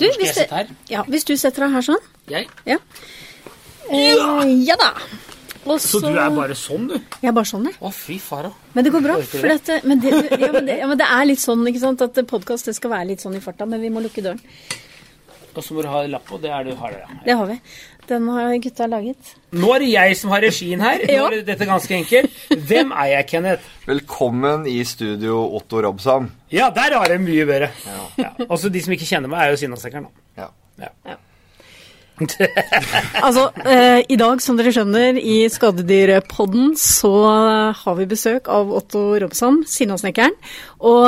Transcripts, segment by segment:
Du, hvis, det, ja, hvis du setter deg her sånn Jeg? Ja. Eh, ja da. Også, Så du er bare sånn, du? Jeg er bare sånn, jeg. Å, fy fara. Men det går bra. Du dette, men, det, ja, men, det, ja, men det er litt sånn ikke sant, at podkast skal være litt sånn i farta, men vi må lukke døren. Og så må du ha lapp på. Det er du har, ja. Det har vi. Den har gutta laget. Nå er det jeg som har regien her. Nå er dette ganske enkelt. Hvem er jeg, Kenneth? Velkommen i studio, Otto Robson. Ja, der har jeg mye bedre. Ja. Også de som ikke kjenner meg, er jo Sinnasekkeren, da. Ja. Ja. Altså, eh, i dag, som dere skjønner, i Skadedyrpodden så har vi besøk av Otto Robson, Sinnasnekkeren. Og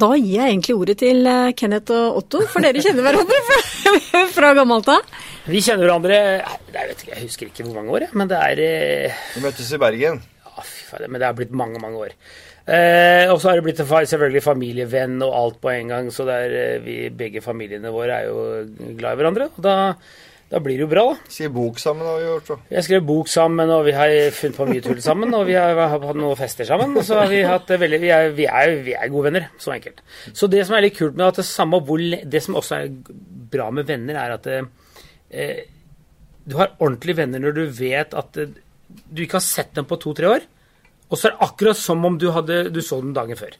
da gir jeg egentlig ordet til eh, Kenneth og Otto, for dere kjenner hverandre fra, fra gammelt av. Vi kjenner hverandre jeg, vet ikke, jeg husker ikke hvor mange år, men det er eh, Vi møttes i Bergen. Ja, fy fader, men det har blitt mange, mange år. Eh, og så har det blitt selvfølgelig familievenn og alt på en gang, så det er, eh, vi, begge familiene våre er jo glad i hverandre. Og da, da blir det jo bra, da. Skriv bok sammen har vi gjort. Så. Jeg skrev bok sammen, og vi har funnet på mye tull sammen, og vi har hatt noen fester sammen. Og så har vi hatt det veldig Vi er, vi er, vi er gode venner, så enkelt. Så det som er litt kult med at det samme hvor Det som også er bra med venner, er at eh, du har ordentlige venner når du vet at eh, du ikke har sett dem på to-tre år, og så er det akkurat som om du, hadde, du så dem dagen før.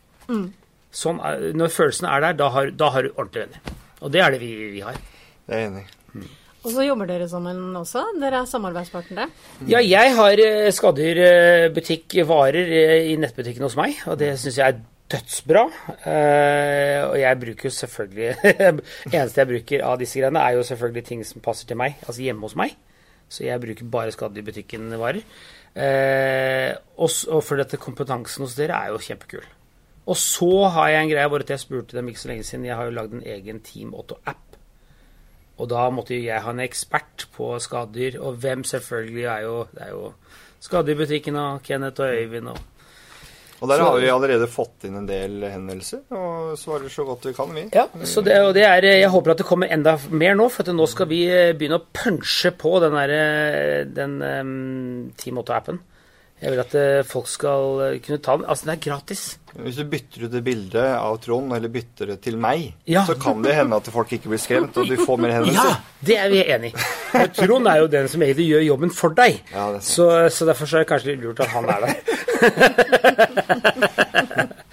Sånn er, når følelsene er der, da har, da har du ordentlige venner. Og det er det vi, vi har. Det er jeg enig i. Og så jobber dere sammen også. Dere er samarbeidspartnere. Ja, jeg har skadedyrbutikk varer eh, i nettbutikken hos meg, og det syns jeg er dødsbra. Eh, og jeg bruker jo selvfølgelig Eneste jeg bruker av disse greiene, er jo selvfølgelig ting som passer til meg, altså hjemme hos meg. Så jeg bruker bare Skaddyrbutikken-varer. Eh, og, og for dette kompetansen hos dere er jo kjempekul. Og så har jeg en greie bare at jeg spurte dem ikke så lenge siden. Jeg har jo lagd en egen Team Otto-app. Og da måtte jeg ha en ekspert på skadedyr, og hvem selvfølgelig er jo Det er jo Skadedyrbutikken og Kenneth og Øyvind og Og der har vi allerede fått inn en del henvendelser, og svarer så godt vi kan, vi. Ja, så det, og det er Jeg håper at det kommer enda mer nå, for nå skal vi eh, begynne å punche på den derre den um, Team Otto-appen. Jeg vil at eh, folk skal eh, kunne ta den. Altså, den er gratis. Hvis du bytter ut det bildet av Trond, eller bytter det til meg, Ja. så kan det hende at folk ikke blir skremt, og du får mer Ja, det er vi enig i. Trond er jo den som egentlig gjør jobben for deg. Ja, det er så, så derfor så er det kanskje litt lurt at han er der.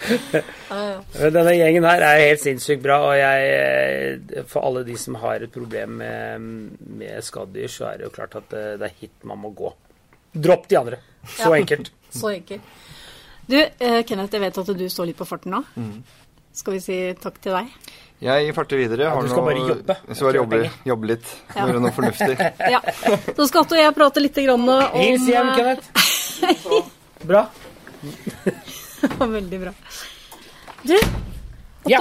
Men Denne gjengen her er helt sinnssykt bra, og jeg, for alle de som har et problem med, med skadedyr, så er det jo klart at det, det er hit man må gå. Dropp de andre. Så Ja. enkelt. Så enkelt. Du, uh, Kenneth, jeg vet at du står litt på farten nå. Skal vi si takk til deg? Jeg farter videre. Har du skal noe- bare jobbe. Jeg skal bare jobbe, jobbe litt. Ja. Gjøre noe fornuftig. Ja. Så skal Otto og jeg prate litt grann om Hils hjem, eh, Kenneth. Bra. Veldig bra. Du, Otto. Ja.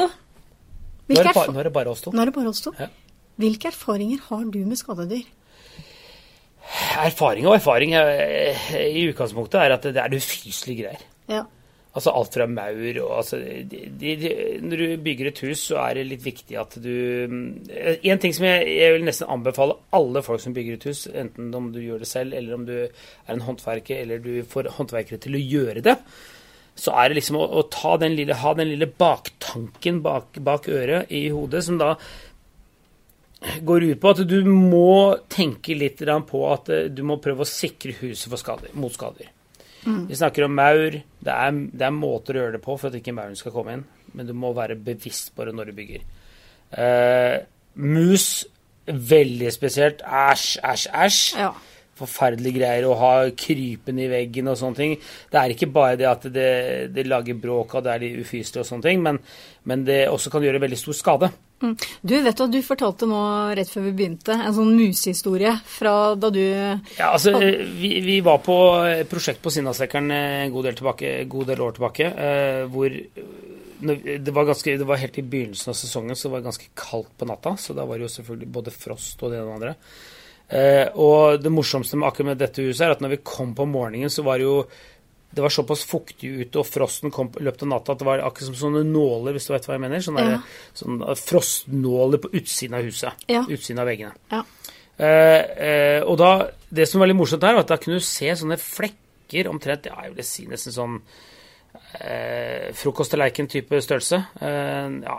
Nå er, bare, nå er det bare oss to. Nå er det bare oss to. Ja. Hvilke erfaringer har du med skadedyr? Erfaring og erfaring eh, i utgangspunktet er at det er ufyselige greier. Ja. Altså alt fra maur og altså de, de, de, Når du bygger et hus, så er det litt viktig at du En ting som jeg, jeg vil nesten anbefale alle folk som bygger et hus, enten om du gjør det selv, eller om du er en håndverker, eller du får håndverkere til å gjøre det, så er det liksom å, å ta den lille, ha den lille baktanken bak, bak øret i hodet, som da går ut på at du må tenke litt på at eh, du må prøve å sikre huset for skader, mot skader. Vi snakker om maur. Det er, det er måter å gjøre det på for at ikke mauren skal komme inn, men du må være bevisst på det når du bygger. Uh, mus, veldig spesielt. Æsj, æsj, æsj. Ja. Forferdelige greier å ha krypende i veggen og sånne ting. Det er ikke bare det at det, det lager bråk og det er litt ufyselig og sånne ting, men, men det også kan gjøre veldig stor skade. Mm. Du vet at du fortalte nå rett før vi begynte en sånn musehistorie fra da du Ja, altså, vi, vi var på et prosjekt på Sinnaslekkeren en god del, tilbake, god del år tilbake, eh, hvor det var, ganske, det var helt i begynnelsen av sesongen, så det var ganske kaldt på natta. Så da var det jo selvfølgelig både frost og det ene og det andre. Eh, og det morsomste med akkurat med dette huset er at når vi kom på morgenen, så var det jo det var såpass fuktig ute, og frosten kom i løpet av natta at det var akkurat som sånne nåler, hvis du vet hva jeg mener. Sånne, Ja. sånne frostnåler på utsiden av huset. Ja. Utsiden av veggene. Ja. Eh, eh, og da, Det som var litt morsomt her, var at da kunne du se sånne flekker omtrent, ja, jeg vil si nesten sånn eh, frokosttallerken-type størrelse. Eh, ja,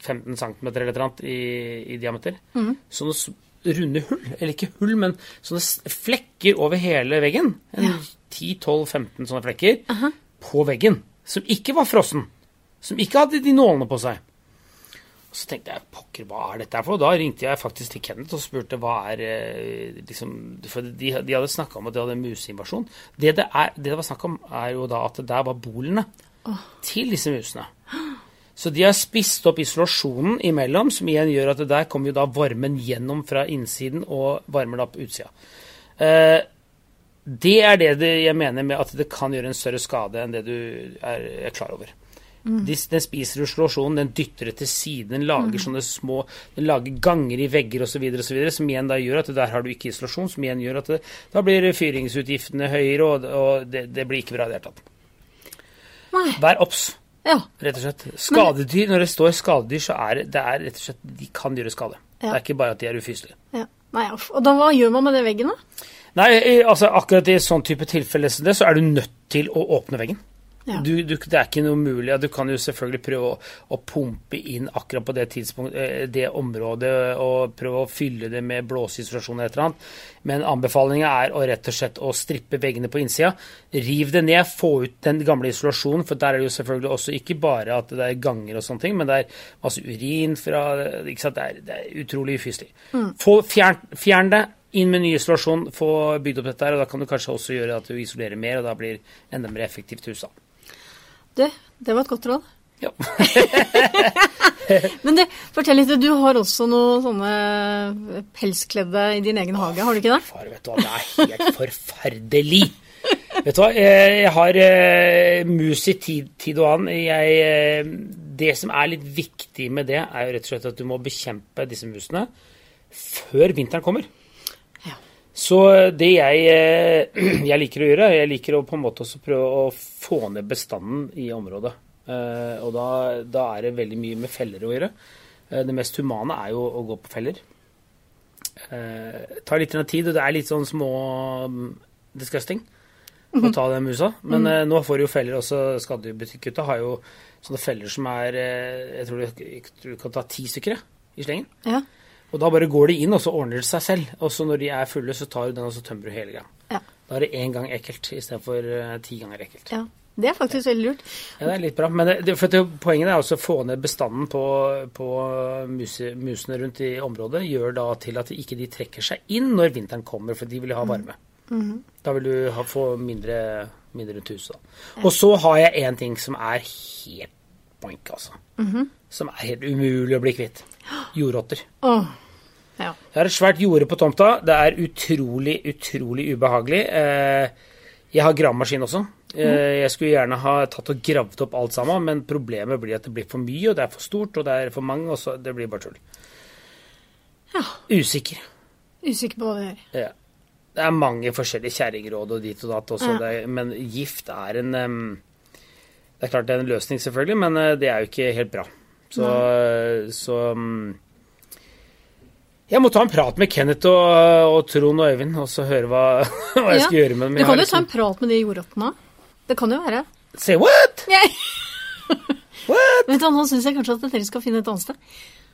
15 cm eller et eller annet i, i diameter. Sånne s- runde hull, eller ikke hull, men sånne flekker over hele veggen. En 10-12-15 sånne flekker på veggen, som ikke var frossen. Som ikke hadde de nålene på seg. Og så tenkte jeg pokker, hva er dette her for? Og da ringte jeg faktisk til Kenneth og spurte hva er eh, liksom, For de, de hadde snakka om at de hadde museinvasjon. Det det, er, det det var snakk om, er jo da at det der var bolene til disse musene. Så de har spist opp isolasjonen imellom, som igjen gjør at det der kommer jo da varmen gjennom fra innsiden og varmer det opp utsida. Eh, det er det, det jeg mener med at det kan gjøre en større skade enn det du er, er klar over. De, den spiser isolasjonen, den dytter det til siden, den lager sånne små Den lager ganger i vegger osv., som igjen da gjør at der har du ikke isolasjon, som igjen gjør at det, da blir fyringsutgiftene høyere, og, og det, det blir ikke bra i det hele tatt. Vær obs, Ja. rett og slett. Skadedyr, når det står skadedyr, så er det er rett og slett De kan gjøre skade. Ja. Det er ikke bare at de er ufyselige. ja. Nei. Og da, hva gjør man med den veggen, da? Nei, altså akkurat i sånn type tilfelle som det, så er du nødt til å åpne veggen. Ja. Du, du, det er ikke noe mulig. Du kan jo selvfølgelig prøve å, å pumpe inn akkurat på det eh, det området og prøve å fylle det med blåseisolasjon eller et eller annet. Men anbefalinga er å rett og slett å strippe veggene på innsida. Riv det ned, få ut den gamle isolasjonen, for der er det jo selvfølgelig også ikke bare at det er ganger og sånne ting, men det er masse urin fra ikke sant? Det, er, det er utrolig ufyselig. Mm. fjern, fjern det. Inn med ny isolasjon, få bygd opp dette her, og da kan du kanskje også gjøre at du isolerer mer, og da blir enda mer effektivt hus. da. Du, det var et godt råd. Ja. Men du, fortell litt, du har også noen sånne pelskledde i din egen hage, har du ikke det? Far, vet du hva, det er helt forferdelig. Vet du hva, jeg jeg har eh, mus i tid, tid og annen. Jeg, eh, det som er litt viktig med det, er jo rett og slett at du må bekjempe disse musene før vinteren kommer. Så det jeg, eh, jeg liker å gjøre, jeg liker å på en måte også prøve å få ned bestanden i området. Eh, Og da, da er det veldig mye med feller å gjøre. Eh, Det mest humane er jo å gå på feller. Eh, Det tar litt tid, og det er litt sånn små mm, disgusting å ta den musa. Men eh, nå får du jo feller også. Skadedyrbutikkgutta har jo sånne feller som er eh, Jeg tror du, jeg tror du kan ta ti stykker i slengen. Ja. Og da bare går de inn, og så ordner det seg selv. Og så når de er fulle, så tar du den, og så tømmer du hele greia. Ja. Da er det én gang ekkelt istedenfor uh, ti ganger ekkelt. ja. Det er faktisk veldig lurt. Ja, det er litt bra. Men det, det, det, poenget er også å få ned bestanden på, på muse, musene rundt i området. Gjør da til at ikke de trekker seg inn når vinteren kommer, for de vil ha varme. Da vil du ha, få mindre, mindre rundt huset. Da. Og så har jeg én ting som er helt boink, altså. Som er helt umulig å bli kvitt. Jordrotter. Oh. Ja. Jeg har et svært jorde på tomta. Det er utrolig, utrolig ubehagelig. Eh, Jeg har gravemaskin også. Eh, Jeg skulle gjerne ha tatt og gravd opp alt sammen, men problemet blir at det blir for mye, og det er for stort, og det er for mange, og så det blir bare tull. Ja. Usikker. Usikker på hva det gjør. Ja. Det er mange forskjellige kjerringråd og dit og datt også, Ja. det er, men gift er en em, Det er klart det er en løsning, selvfølgelig, men eh, det er jo ikke helt bra. Så, så mm, Jeg må ta en prat med Kenneth og, og Trond og Øyvind, og så høre hva, hva jeg Ja. skal gjøre med dem. Du kan jo ta en liksom- prat med de jordrottene. Det kan jo være. Say what? Yeah. What? vet du, Nå syns jeg kanskje at dere skal finne et annet sted.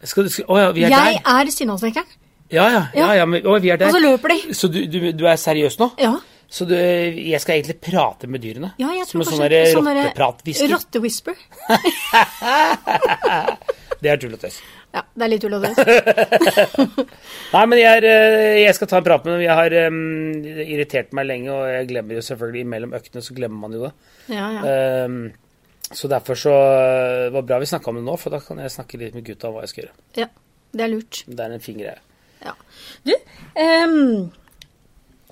Skal du, skal, å ja, vi er Jeg der? er Sinnasnekkeren. Ja, ja, ja, ja men, å, vi er der. Og så løper de. Så du, du, du er seriøs nå? Ja. Så du, jeg skal egentlig prate med dyrene? ja jeg Som tror en kanskje sånn rotteprat-whisper? Rottewhisper. Det er tull og tøys. Ja, det er litt tull og tøys. Nei, men jeg, er, eh, jeg skal ta en prat med dem. Jeg har um, irritert meg lenge, og jeg glemmer jo selvfølgelig mellom øktene, så glemmer man jo det. Ja, ja. Um, så derfor så uh, var det bra vi snakka om det nå, for da kan jeg snakke litt med gutta om hva jeg skal gjøre. ja. Det er lurt. Det er en fin greie. Ja. Du, ehm,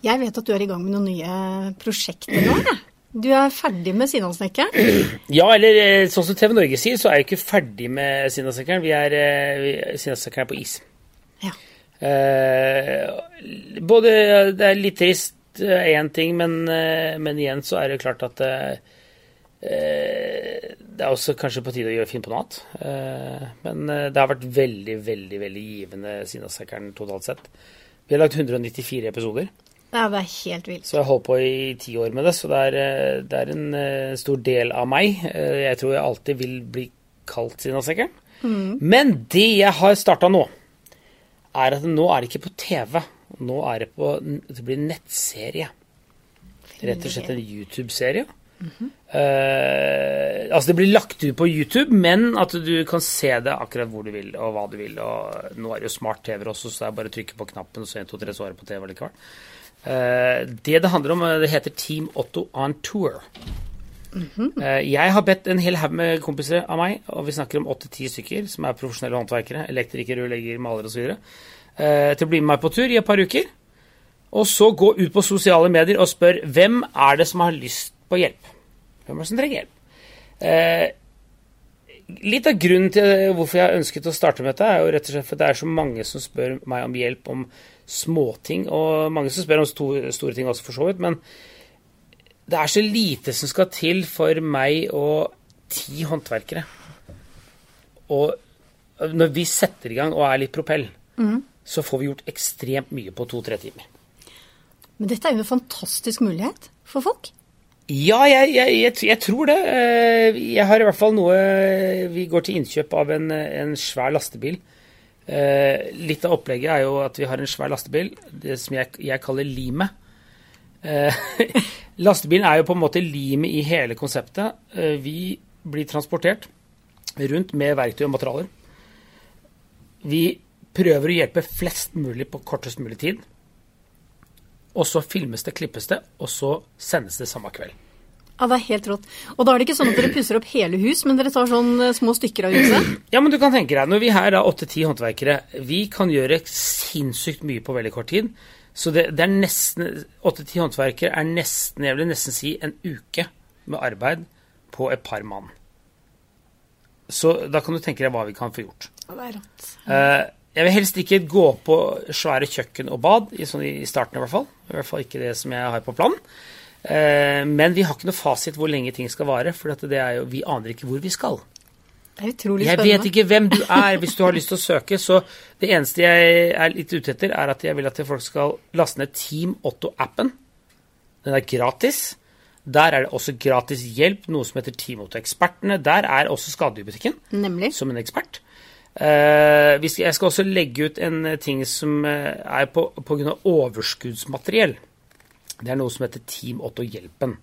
jeg vet at du er i gang med noen nye prosjekter nå. jeg. Du er ferdig med Sinnasnekkeren. Ja, eller eh, sånn som TV Norge sier, så er jeg ikke ferdig med Sinnasekkeren. Vi er, eh, er på is. Ja. Eh, både Det er litt trist én ting, men, eh, men igjen så er det klart at eh, eh, det er også kanskje på tide å gjøre finne på noe annet. Eh, men eh, det har vært veldig, veldig veldig givende Sinnasekkeren totalt sett. Vi har lagt 194 episoder. Ja, det er helt vilt. Så jeg har holdt på i ti år med det, så det er, eh, det er en eh, stor del av meg. Eh, Jeg tror jeg alltid vil bli kalt Sinnasnekkeren. Men det jeg har starta nå, er at nå er det ikke på TV. Nå er det på Det blir nettserie. Rett og slett en YouTube-serie. Eh, altså Det blir lagt ut på YouTube, men at du kan se det akkurat hvor du vil, og hva du vil. Og nå er det jo smart-TV også, så det er bare å trykke på knappen, og så 1, 2, 3, så er det på TV likevel. Eh, det det handler om, eh, det heter Team Otto on tour. Eh, Jeg har bedt en hel haug med kompiser av meg, og vi snakker om åtte-ti stykker, som er profesjonelle håndverkere, elektrikere, rørleggere, malere osv., til å bli med meg på tur i et par uker. Og så gå ut på sosiale medier og spør hvem er det som har lyst på hjelp. Hvem er det som trenger hjelp? Litt av grunnen til hvorfor jeg har ønsket å starte med dette, er jo rett og slett for det er så mange som spør meg om hjelp om småting, og mange som spør om store ting også, for så vidt. Men det er så lite som skal til for meg og ti håndverkere. Og når vi setter i gang og er litt propell, så får vi gjort ekstremt mye på to-tre timer. Men dette er jo en fantastisk mulighet for folk. Ja, jeg, jeg, jeg, jeg tror det. Eh, Jeg har i hvert fall noe Vi går til innkjøp av en, en svær lastebil. Eh, Litt av opplegget er jo at vi har en svær lastebil, det som jeg, jeg kaller limet. Eh, Lastebilen er jo på en måte limet i hele konseptet. Eh, Vi blir transportert rundt med verktøy og materialer. Vi prøver å hjelpe flest mulig på kortest mulig tid. Og så filmes det, klippes det, og så sendes det samme kveld. Ja, det er helt rått. Og da er det ikke sånn at dere pusser opp hele hus, men dere tar sånn eh, små stykker av huset? Ja, men du kan tenke deg, når vi her er åtte-ti håndverkere, vi kan gjøre sinnssykt mye på veldig kort tid. Så det, det er nesten Åtte-ti håndverkere er nesten, jeg vil nesten si, en uke med arbeid på et par mann. Så da kan du tenke deg hva vi kan få gjort. Ja, det er rått. Eh, jeg vil helst ikke gå på svære kjøkken og bad, i, sånn i starten i hvert fall. I hvert fall ikke det som jeg har på planen. Eh, men vi har ikke noe fasit hvor lenge ting skal vare, for det er jo, vi aner ikke hvor vi skal. Det er utrolig spennende. Jeg vet ikke hvem du er hvis du har lyst til å søke, så det eneste jeg er litt ute etter, er at jeg vil at folk skal laste ned Team Otto-appen. Den er gratis. Der er det også gratis hjelp, noe som heter Team Otto-ekspertene. Der er også Skadedyrbutikken Nemlig. som en ekspert. Eh, jeg skal også legge ut en ting som eh, er på pga. overskuddsmateriell. Det er noe som heter Team Otto-hjelpen.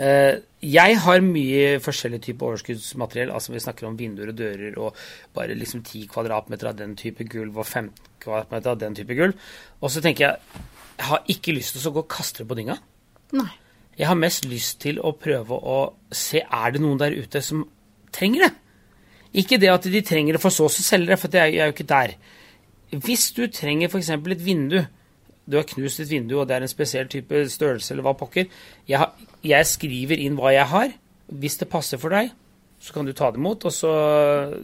Eh, jeg har mye forskjellig type overskuddsmateriell. altså Vi snakker om vinduer og dører og bare liksom 10 kvadratmeter av den type gulv og 15 kvadratmeter av den type gulv. Og så tenker jeg jeg har ikke lyst til å gå og kaste det på dynga. Nei. Jeg har mest lyst til å prøve å se er det noen der ute som trenger det. Ikke det at de trenger det for så å selge det, for jeg er jo ikke der. Hvis du trenger f.eks. et vindu, du har knust et vindu og det er en spesiell type størrelse eller hva pokker, jeg, jeg skriver inn hva jeg har. Hvis det passer for deg, så kan du ta det imot. og så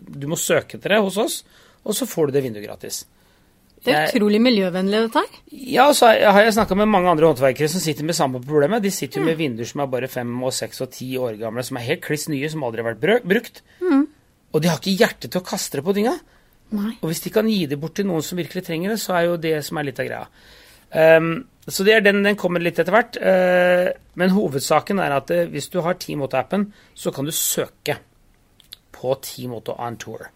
Du må søke etter det hos oss, og så får du det vinduet gratis. Det er utrolig miljøvennlig, dette her. Ja, og så har jeg snakka med mange andre håndverkere som sitter med samme problemet. De sitter jo med vinduer som er bare fem og seks og ti år gamle, som er helt kliss nye, som aldri har vært brukt. brukt. Og de har ikke hjerte til å kaste det på dynga. Nei. Og hvis de kan gi det bort til noen som virkelig trenger det, så er jo det som er litt av greia. Ehm, så det er den, den kommer litt etter hvert. Uh, men hovedsaken er at eh, hvis du har T-Moto-appen så kan du søke på T-Moto-on-tour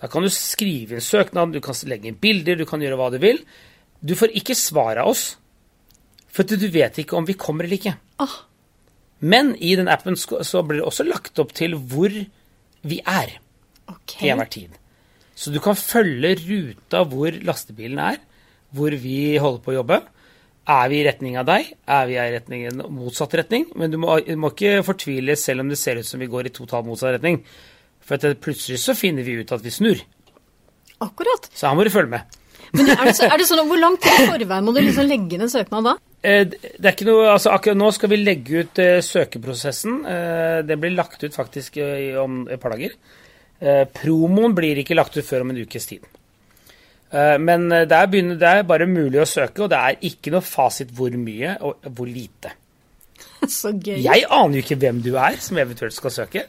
Da kan du skrive inn søknad, du kan legge inn bilder, du kan gjøre hva du vil. Du får ikke svar av oss, for du vet ikke om vi kommer eller ikke. Ah, Men i den appen så blir det også lagt opp til hvor vi er okay. til enhver tid. Så du kan følge ruta hvor lastebilen er, hvor vi holder på å jobbe. Er vi i retning av deg? Er vi i retning, en motsatt retning? Men du må, du må ikke fortvile selv om det ser ut som vi går i totalt motsatt retning. For at plutselig så finner vi ut at vi snur. Akkurat. Så her må du følge med. Men er det, så, er det sånn, Hvor lang tid i forveien må du liksom legge inn en søknad da? Eh, Det er ikke noe, altså Akkurat nå skal vi legge ut eh, søkeprosessen. Eh, det blir lagt ut faktisk om et par dager. Promoen blir ikke lagt ut før om en ukes tid. Eh, men eh, det er, begynner, det er bare mulig å søke, og det er ikke noe fasit hvor mye og hvor lite. Så gøy. Jeg aner jo ikke hvem du er som eventuelt skal søke.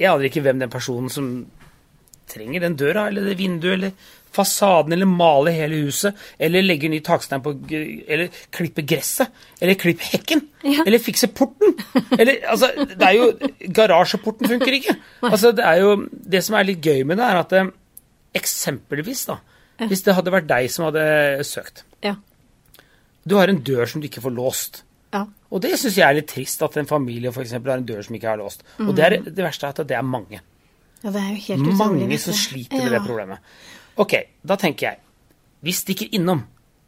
Jeg aner ikke hvem den personen som trenger den døra eller det vinduet eller fasaden eller male hele huset eller legge ny takstein på eller klippe gresset eller klippe hekken Ja. eller fikse porten. Eller altså Det er jo Garasjeporten funker ikke. Altså Det er jo Det som er litt gøy med det, er at eh, eksempelvis, da Hvis det hadde vært deg som hadde søkt Ja. Du har en dør som du ikke får låst. Ja. Og det syns jeg er litt trist, at en familie eksempel, har en dør som ikke er låst. Og det, er, det verste er at det er mange. ja, det er jo helt utrolig. Mange vet som sliter med det problemet. Ok, da tenker jeg Vi stikker innom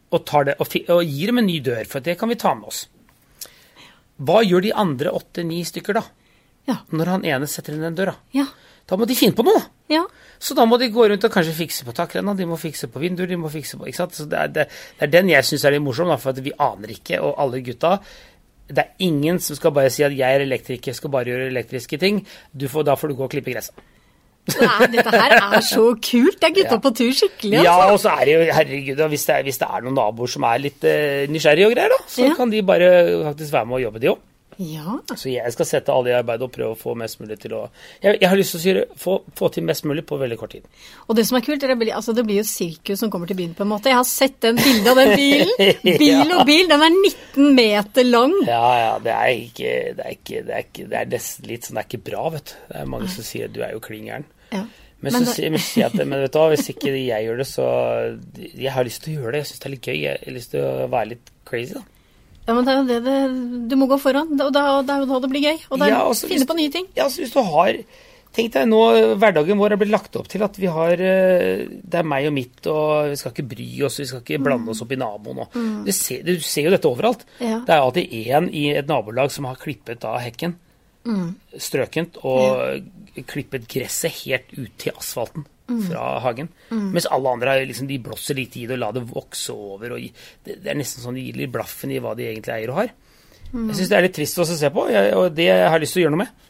og, tar det, og, og gir dem en ny dør, for det kan vi ta med oss. Hva gjør de andre åtte-ni stykker, da? Ja. Når han ene setter inn den døra? Ja. Da må de finne på noe! Ja. Så da må de gå rundt og kanskje fikse på takrenna, de må fikse på vinduer, de må fikse på ikke sant? Så det, er, det, det er den jeg syns er litt morsom, da, for at vi aner ikke, og alle gutta Det er ingen som skal bare si at jeg er elektriker, skal bare gjøre elektriske ting. Du får, da får du gå og klippe gresset. Nei, dette her er så kult. Det er gutta Ja. på tur skikkelig, Ja, altså. og så er det jo, herregud, hvis det er, hvis det er noen naboer som er litt uh, nysgjerrige og greier, da, så Ja. kan de bare faktisk være med og jobbe, de òg. Ja. Så jeg skal sette alle i arbeid og prøve å få mest mulig til å Jeg, jeg har lyst til å si, få, få til mest mulig på veldig kort tid. Og det som er kult, det blir, altså, det blir jo sirkus som kommer til byen, på en måte. Jeg har sett den bildet av den bilen. Bil og bil. Den er 19 meter lang. Ja, ja, det er ikke Det er, ikke, det er, ikke, det er nesten litt sånn Det er ikke bra, vet du. Det er mange som sier du er jo klin gæren. Ja. Men, Men så men at men vet du hva, hvis ikke jeg gjør det, så Jeg har lyst til å gjøre det. Jeg syns det er litt gøy. Jeg har lyst til å være litt crazy, da. Ja, men det er jo det, det Du må gå foran, og da, det er jo da det blir gøy. Og da Ja, altså, finne hvis- på nye ting. Ja, altså hvis du har Tenk deg nå, hverdagen vår er blitt lagt opp til at vi har eh, Det er meg og mitt, og vi skal ikke bry oss, vi skal ikke blande oss opp i naboen. Og. Du, ser, du ser jo dette overalt. Ja. Det er alltid én i et nabolag som har klippet av hekken. Strøkent og klippet gresset helt ut til asfalten fra hagen. Mens alle andre liksom, de blåser litt i det og lar det vokse over. Og det, det er nesten sånn de gir litt blaffen i hva de egentlig eier og har. Jeg syns det er litt trist å se på, og det har jeg lyst til å gjøre noe med.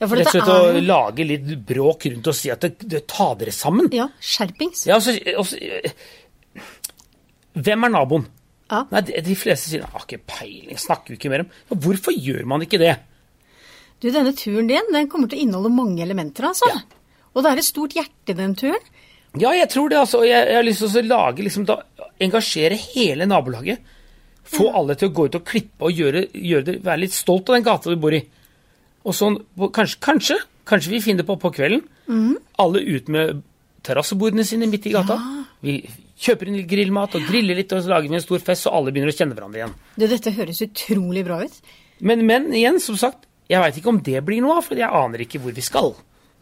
Ja, for Rett og slett er å lage litt bråk rundt og si at det, det tar dere sammen. Ja, skjerpings. Ja, også, også, hvem er naboen? Ja. Nei, de, de fleste sier har ikke peiling', snakker vi ikke mer om. Hvorfor gjør man ikke det? Du, denne turen din den kommer til å inneholde mange elementer, altså. Ja. Og det er et stort hjerte i den turen. Ja, jeg tror det. altså. Jeg, jeg har lyst til å lage, liksom, da, engasjere hele nabolaget. Få alle til å gå ut og klippe og gjøre, gjøre det, være litt stolt av den gata du bor i. Og sånn, kanskje, kanskje, kanskje vi finner på på kvelden. Alle ut med terrassebordene sine midt i gata. Vi kjøper inn litt grillmat og griller litt, og så lager vi en stor fest, så alle begynner å kjenne hverandre igjen. Du, dette høres utrolig bra ut. Men, men igjen, som sagt, jeg veit ikke om det blir noe av, for jeg aner ikke hvor vi skal.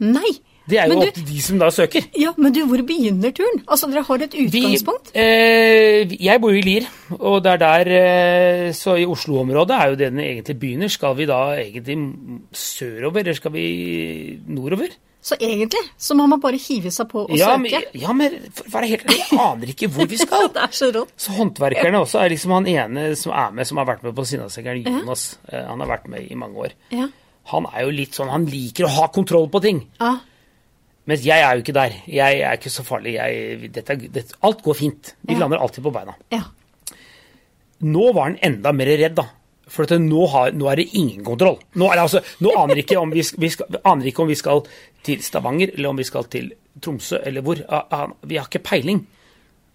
Nei. Det er jo opp til de som da søker. Ja, men du, hvor begynner turen? Altså, dere har et utgangspunkt? Vi, eh, jeg bor i Lier, og det er der eh, Så i Oslo-området er jo det den egentlig begynner. Skal vi da egentlig sørover, eller skal vi nordover? Så egentlig så må man bare hive seg på og Ja søke. men, ja, men for å være helt ærlig, jeg aner ikke hvor vi skal. det er så rått. Så håndverkerne også er liksom han ene som er med, som har vært med på Sinnasengeren, Jonas. Ja. Han har vært med i mange år. Ja. Han er jo litt sånn, han liker å ha kontroll på ting. ja. Mens jeg er jo ikke der. Jeg er ikke så farlig. Jeg, dette, dette, alt går fint. Vi Ja. lander alltid på beina. Ja. Nå var han enda mer redd, da. For at nå, har, nå er det ingen kontroll. Nå, er det altså, nå aner ikke om vi, vi skal, aner ikke om vi skal til Stavanger, eller om vi skal til Tromsø, eller hvor. Ah, vi har ikke peiling.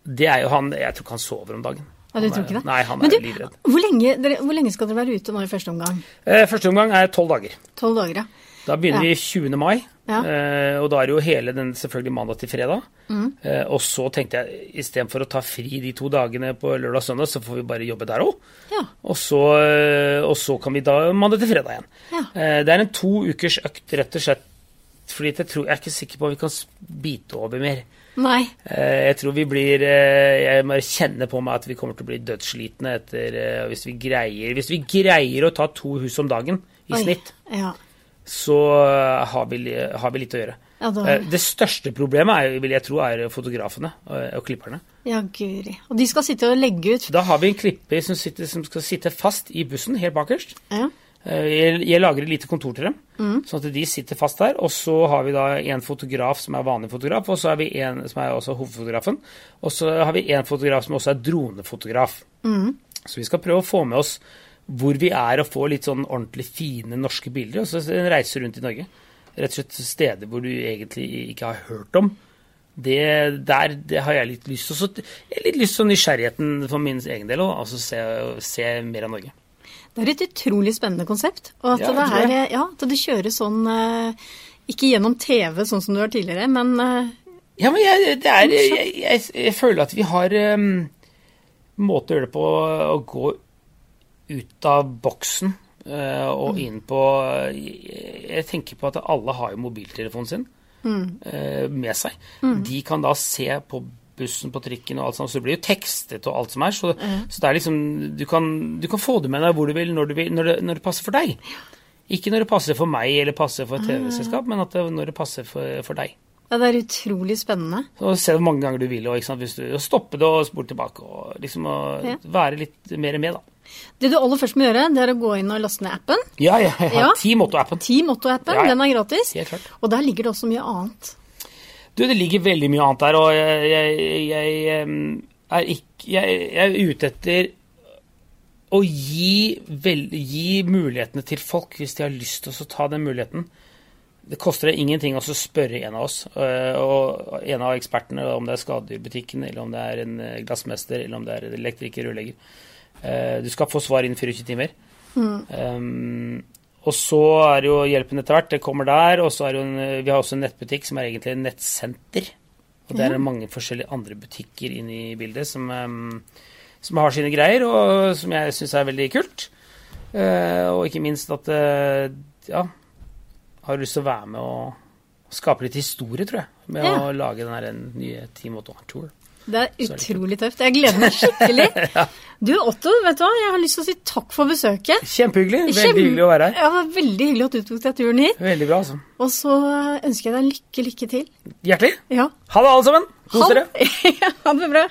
Det er jo han Jeg tror ikke han sover om dagen. Ja, du tror ikke det? Nei, han Men er du, livredd. Hvor lenge, dere, hvor lenge skal dere være ute nå i første omgang? Eh, første omgang er tolv dager. Tolv dager, ja. Da begynner Ja. vi 20. mai, Ja. eh, og da er det jo hele den selvfølgelig mandag til fredag. Mm. Eh, og så tenkte jeg istedenfor å ta fri de to dagene på lørdag og søndag, så får vi bare jobbe der òg. Ja. Og, så, eh, og så kan vi da mandag til fredag igjen. Ja. Eh, det er en to ukers økt, rett og slett. Fordi jeg, tror, jeg er ikke sikker på om vi kan bite over mer. Nei. Eh, jeg tror vi blir eh, Jeg må kjenne på meg at vi kommer til å bli dødsslitne etter hvis, vi greier, hvis vi greier å ta to hus om dagen i Oi. snitt Ja. Så eh, har vi, har vi litt å gjøre. Ja, da- Eh, Det største problemet er, vil jeg tro, er fotografene og, og klipperne. ja, guri. Og de skal sitte og legge ut Da har vi en klipper som, sitter, som skal sitte fast i bussen, helt bakerst. ja. Eh, Jeg, jeg lager et lite kontor til dem, Mm. sånn at de sitter fast der. Og så har vi da en fotograf som er vanlig fotograf, og så har vi en som er også hovedfotografen. Og så har vi en fotograf som også er dronefotograf. Mm. Så vi skal prøve å få med oss hvor vi er og få litt sånn ordentlig fine norske bilder, og så en reise rundt i Norge. rett og slett steder hvor du egentlig ikke har hørt om. Det, der, det har jeg litt lyst til. Så jeg har litt lyst til nysgjerrigheten for min egen del òg. Altså se, se mer av Norge. Det er et utrolig spennende konsept. Og at, Ja, det, er, ja, at det kjøres sånn eh, Ikke gjennom TV, sånn som du har tidligere, men eh, Ja, men jeg, det er, jeg, jeg, jeg føler at vi har um, måte å gjøre det på å gå ut av boksen uh, og inn på jeg, jeg tenker på at alle har jo mobiltelefonen sin uh, med seg. De kan da se på bussen, på trikken og alt sånt, så det blir jo tekstet og alt som er. Så, så det er liksom du kan, du kan få det med deg hvor du vil, når, du vil, når, det, når det passer for deg. Ikke når det passer for meg eller passer for et TV-selskap, men at det, når det passer for, for deg. ja, det er utrolig spennende. Så se hvor mange ganger du vil, og du, og stoppe det og spole tilbake. Og liksom og Ja. være litt mer med, da. Det du aller først må gjøre, det er å gå inn og laste ned appen. Ja, ja, har Ja. Team-Otto-appen. Team Otto-appen, Ja, ja. den er gratis. Helt klart. Og der ligger det også mye annet. Du, det ligger veldig mye annet der, og jeg, jeg, jeg, er, ikke, jeg, er ute etter å gi, vel, gi mulighetene til folk hvis de har lyst til å ta den muligheten. Det koster deg ingenting å så spørre en av oss, øh, og en av ekspertene, om det er skadedyrbutikken, eller om det er en øh, glassmester, eller om det er elektriker, rørlegger. Eh, Du skal få svar innen 24 timer. Um, og så er det jo hjelpen etter hvert. Det kommer der. Og så er det jo en, vi har også en nettbutikk som er egentlig en nettsenter. Og der er det mange forskjellige andre butikker inne i bildet som, um, som har sine greier, og som jeg syns er veldig kult. Uh, og ikke minst at uh, ja, har lyst til å være med og skape litt historie, tror jeg, med Ja. å lage den her nye Team Otto Tour. Det er utrolig tøft. Jeg gleder meg skikkelig. Du Otto, vet du hva? Jeg har lyst til å si takk for besøket. Kjempehyggelig. Veldig Kjem- hyggelig å være her. Ja, det var veldig hyggelig at du tok deg turen hit. Veldig bra, altså. Og så ønsker jeg deg lykke, lykke til. Hjertelig. Ja. Ha det, alle sammen. Kos dere. Ha det bra.